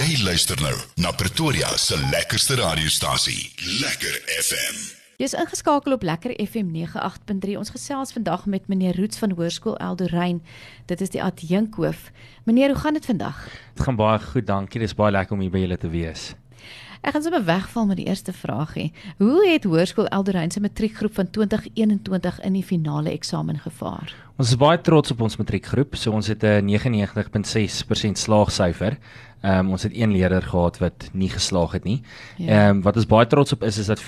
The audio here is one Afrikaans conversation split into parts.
Jy luister nou na Pretoria se lekkerste radiostasie, Lekker FM. Jy's ingeskakel op Lekker FM 98.3. Ons gesels vandag met meneer Roots van Hoërskool Eldorein. Dit is die adjunkhoof. Meneer, hoe gaan dit vandag? Dit gaan baie goed, dankie. Dit is baie lekker om hier by julle te wees. Ek gaan sommer wegval met die eerste vraagie. Hoe het Hoërskool Eldorein se matriekgroep van 2021 in die finale eksamen gevaar? Ons is baie trots op ons matriekgroep. So ons het 'n 99.6% slaagsyfer. Ehm um, ons het een leerder gehad wat nie geslaag het nie. Ehm ja. um, wat ons baie trots op is is dat 94,6%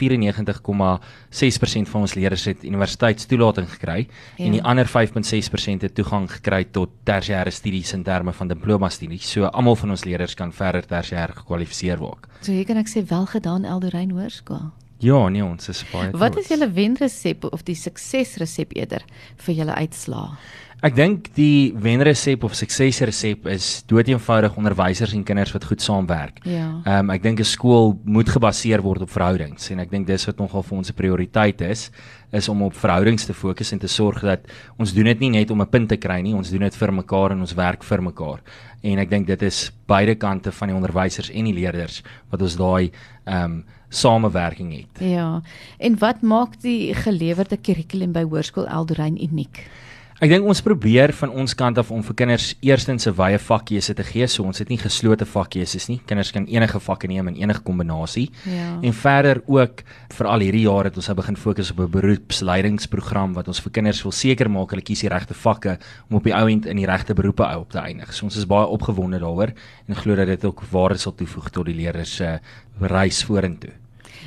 van ons leerders het universiteitstoelating gekry ja. en die ander 5.6% het toegang gekry tot tersiêre studies in terme van diploma studies. So almal van ons leerders kan verder tersiêr gekwalifiseer word. So hier kan ek sê wel gedaan Eldorein Hoërskool. Ja, nee, ons is baie trots. Wat is julle wenresep of die suksesresep eerder vir julle uitslae? Ek dink die wenresep of suksesresep is doeteenvoudig onderwysers en kinders wat goed saamwerk. Ja. Ehm um, ek dink 'n skool moet gebaseer word op verhoudings en ek dink dis wat nogal vir ons 'n prioriteit is is om op verhoudings te fokus en te sorg dat ons doen dit nie net om 'n punt te kry nie, ons doen dit vir mekaar en ons werk vir mekaar. En ek dink dit is beide kante van die onderwysers en die leerders wat ons daai ehm um, samewerking het. Ja. En wat maak die gelewerde kurrikulum by Hoërskool Eldorein uniek? Ek dink ons probeer van ons kant af om vir kinders eerstens 'n wye vakkeuse te gee. So ons het nie geslote vakkeuses nie. Kinders kan enige vakke neem in enige kombinasie. Ja. En verder ook vir al hierdie jare het ons nou begin fokus op 'n beroepsleidingsprogram wat ons vir kinders wil seker maak hulle kies die regte vakke om op die ou end in die regte beroepe op te eindig. So ons is baie opgewonde daaroor en glo dat dit ook waarde sal toevoeg tot die leerders se reis vorentoe.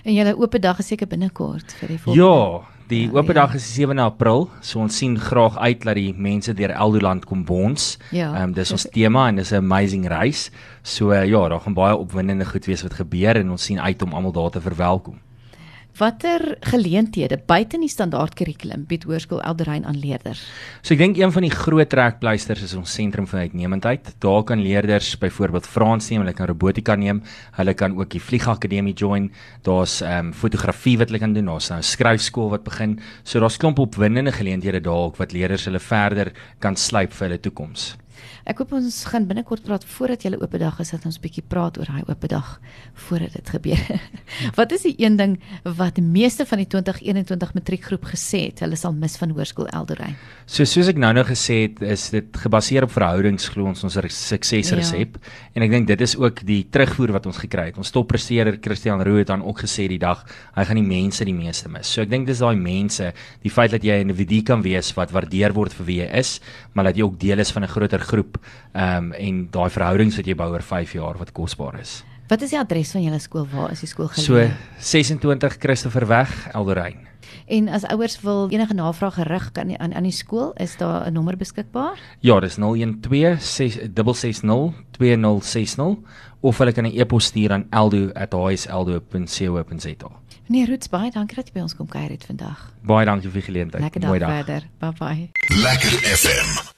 En julle oop dag is seker binnekort vir die volgende. Ja, Die ja, oop dag ja. is 7 April, so ons sien graag uit dat die mense deur Eldoland kom bons. Ja. Ehm um, dis ons tema en dis 'n amazing reis. So uh, ja, daar gaan baie opwindende goed wees wat gebeur en ons sien uit om almal daar te verwelkom. Watter geleenthede buite die standaard kurrikulum bied Hoërskool Elderein aan leerders? So ek dink een van die groot trekpleisters is ons sentrum van uitnemendheid. Daar kan leerders byvoorbeeld Frans neem, hulle kan robotika neem, hulle kan ook die vliegakademie join. Daar's ehm um, fotografie wat hulle kan doen, daar's nou skryfskool wat begin. So daar's klomp opwindende geleenthede daar ook wat leerders hulle verder kan slyp vir hulle toekoms. Ek hoop ons gaan binnekort praat voordat jy 'n oop dag is dat ons bietjie praat oor daai oop dag voordat dit gebeur. wat is die een ding wat meeste van die 2021 matriekgroep gesê het hulle sal mis van hoërskool Elderein? So soos ek nou-nou gesê het, is dit gebaseer op verhoudings glo ons ons suksesresep ja. en ek dink dit is ook die terugvoer wat ons gekry het. Ons toppresteerder Christian Roux het dan ook gesê die dag hy gaan die mense die meeste mis. So ek dink dis daai mense, die feit dat jy 'n individu kan wees wat waardeer word vir wie jy is, maar dat jy ook deel is van 'n groter groep ehm um, en daai verhoudings wat jy bou oor 5 jaar wat kosbaar is. Wat is die adres van julle skool? Waar is die skool geleë? So 26 Christopher weg, Elderein. En as ouers wil enige navraag gerig kan aan aan die skool, is daar 'n nommer beskikbaar? Ja, dis 012 660 2060 of hulle kan 'n e-pos stuur aan eldo@hseldo.co.za. Meneer Roots, baie dankie dat jy by ons kom kuier het vandag. Baie dankie vir die geleentheid. Lekker dag verder. Bye bye. Lekker FM